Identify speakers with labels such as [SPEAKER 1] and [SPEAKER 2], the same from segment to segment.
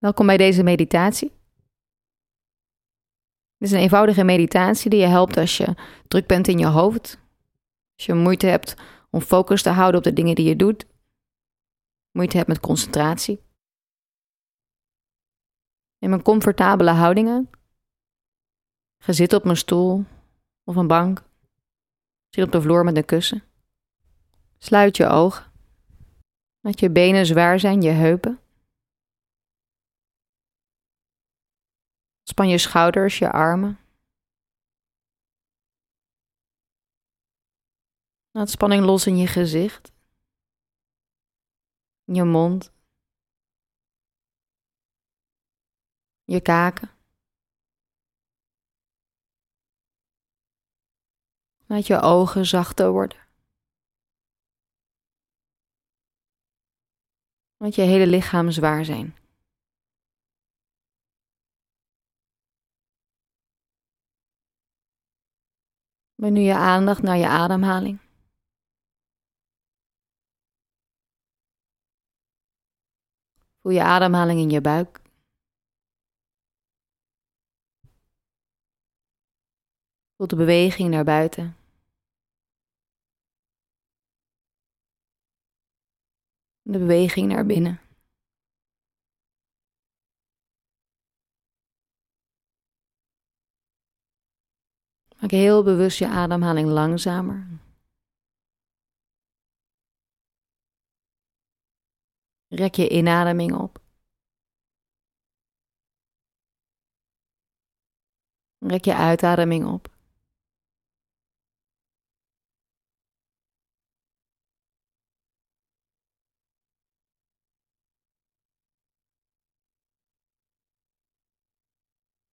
[SPEAKER 1] Welkom bij deze meditatie. Dit is een eenvoudige meditatie die je helpt als je druk bent in je hoofd. Als je moeite hebt om focus te houden op de dingen die je doet. Moeite hebt met concentratie. Neem een comfortabele houding aan. Ga op een stoel of een bank. Zit op de vloer met een kussen. Sluit je ogen. Laat je benen zwaar zijn, je heupen. Span je schouders, je armen. Laat spanning los in je gezicht, je mond, je kaken. Laat je ogen zachter worden. Laat je hele lichaam zwaar zijn. Breng nu je aandacht naar je ademhaling. Voel je ademhaling in je buik. Voel de beweging naar buiten. De beweging naar binnen. Maak heel bewust je ademhaling langzamer. Rek je inademing op. Rek je uitademing op.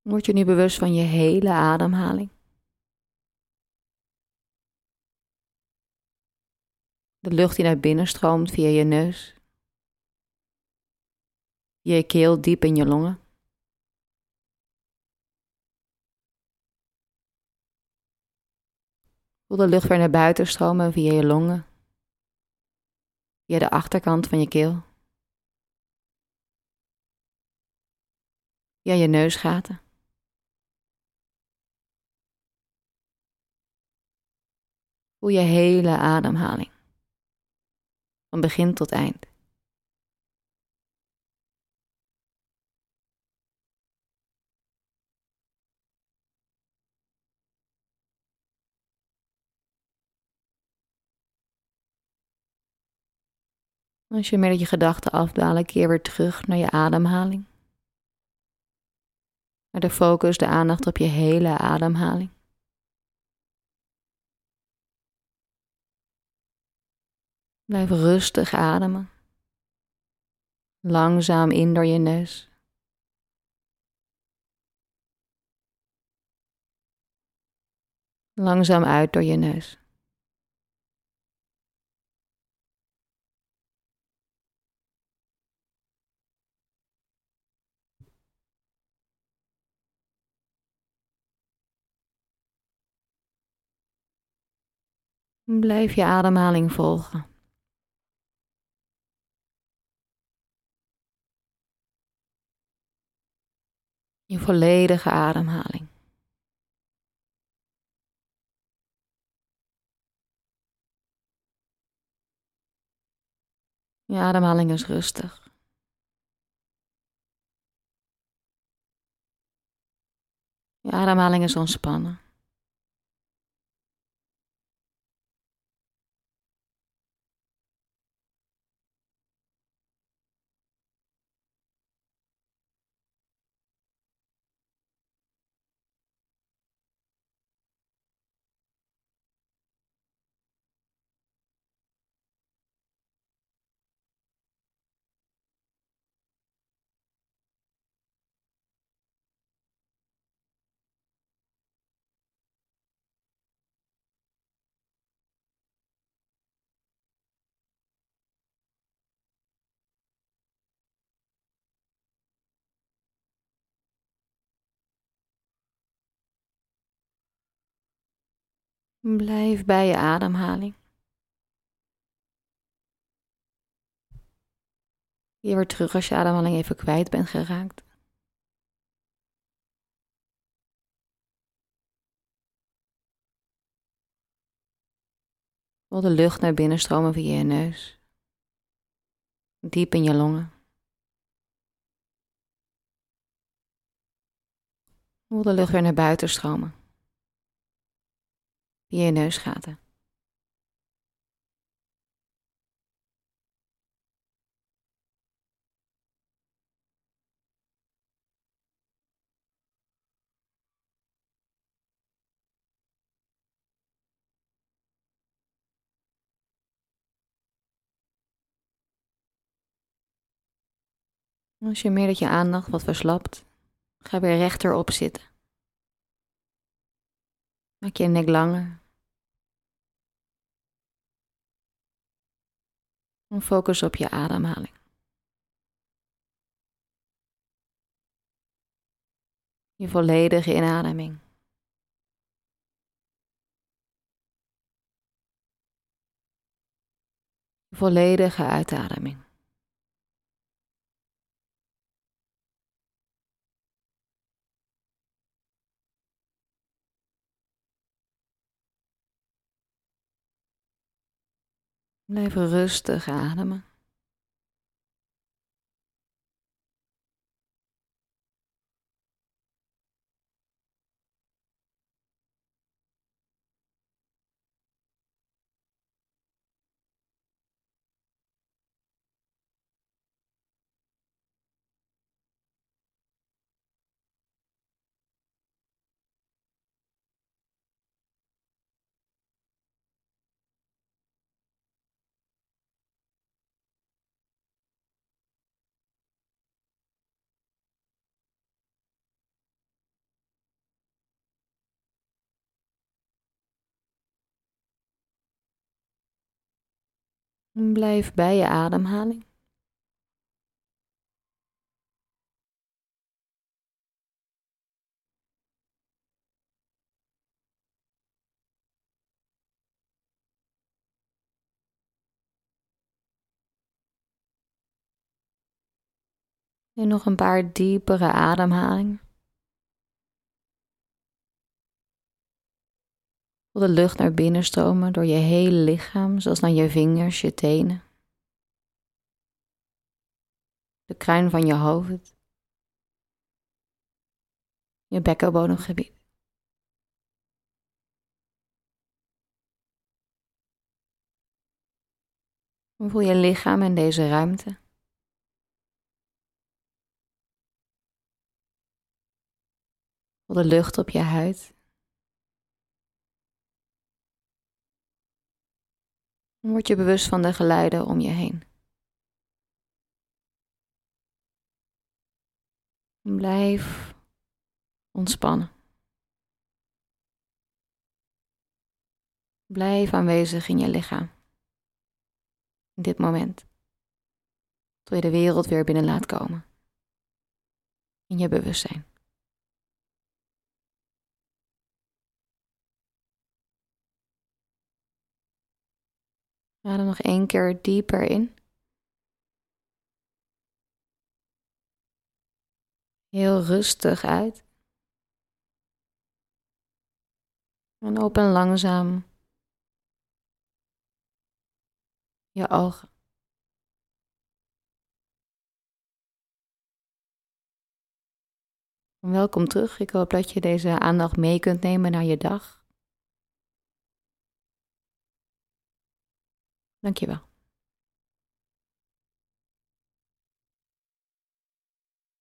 [SPEAKER 1] Word je nu bewust van je hele ademhaling. De lucht die naar binnen stroomt via je neus. Je keel diep in je longen. Voel de lucht weer naar buiten stromen via je longen. Via de achterkant van je keel. Via je neusgaten. Voel je hele ademhaling van begin tot eind. Als je merkt dat je gedachten afdwalen, keer weer terug naar je ademhaling. Naar de focus, de aandacht op je hele ademhaling. Blijf rustig ademen. Langzaam in door je neus. Langzaam uit door je neus. Blijf je ademhaling volgen. Volledige ademhaling. Je ademhaling is rustig. Je ademhaling is ontspannen. Blijf bij je ademhaling. Je weer terug als je ademhaling even kwijt bent geraakt. Voel de lucht naar binnen stromen via je neus. Diep in je longen. Voel de lucht weer naar buiten stromen. Via je neusgaten. Als je meer dat je aandacht wat verslapt, ga weer rechterop zitten. Maak je nek langer. En focus op je ademhaling. Je volledige inademing. Volledige uitademing. Blijf rustig ademen. Blijf bij je ademhaling. En nog een paar diepere ademhalingen. Voel de lucht naar binnen stromen door je hele lichaam, zoals naar je vingers, je tenen. De kruin van je hoofd. Je bekkenbodemgebied. Voel je lichaam in deze ruimte. Voel de lucht op je huid. Word je bewust van de geluiden om je heen. Blijf ontspannen. Blijf aanwezig in je lichaam. In dit moment. Tot je de wereld weer binnen laat komen. In je bewustzijn. Adem nog één keer dieper in. Heel rustig uit. En open langzaam je ogen. Welkom terug. Ik hoop dat je deze aandacht mee kunt nemen naar je dag. Dankjewel.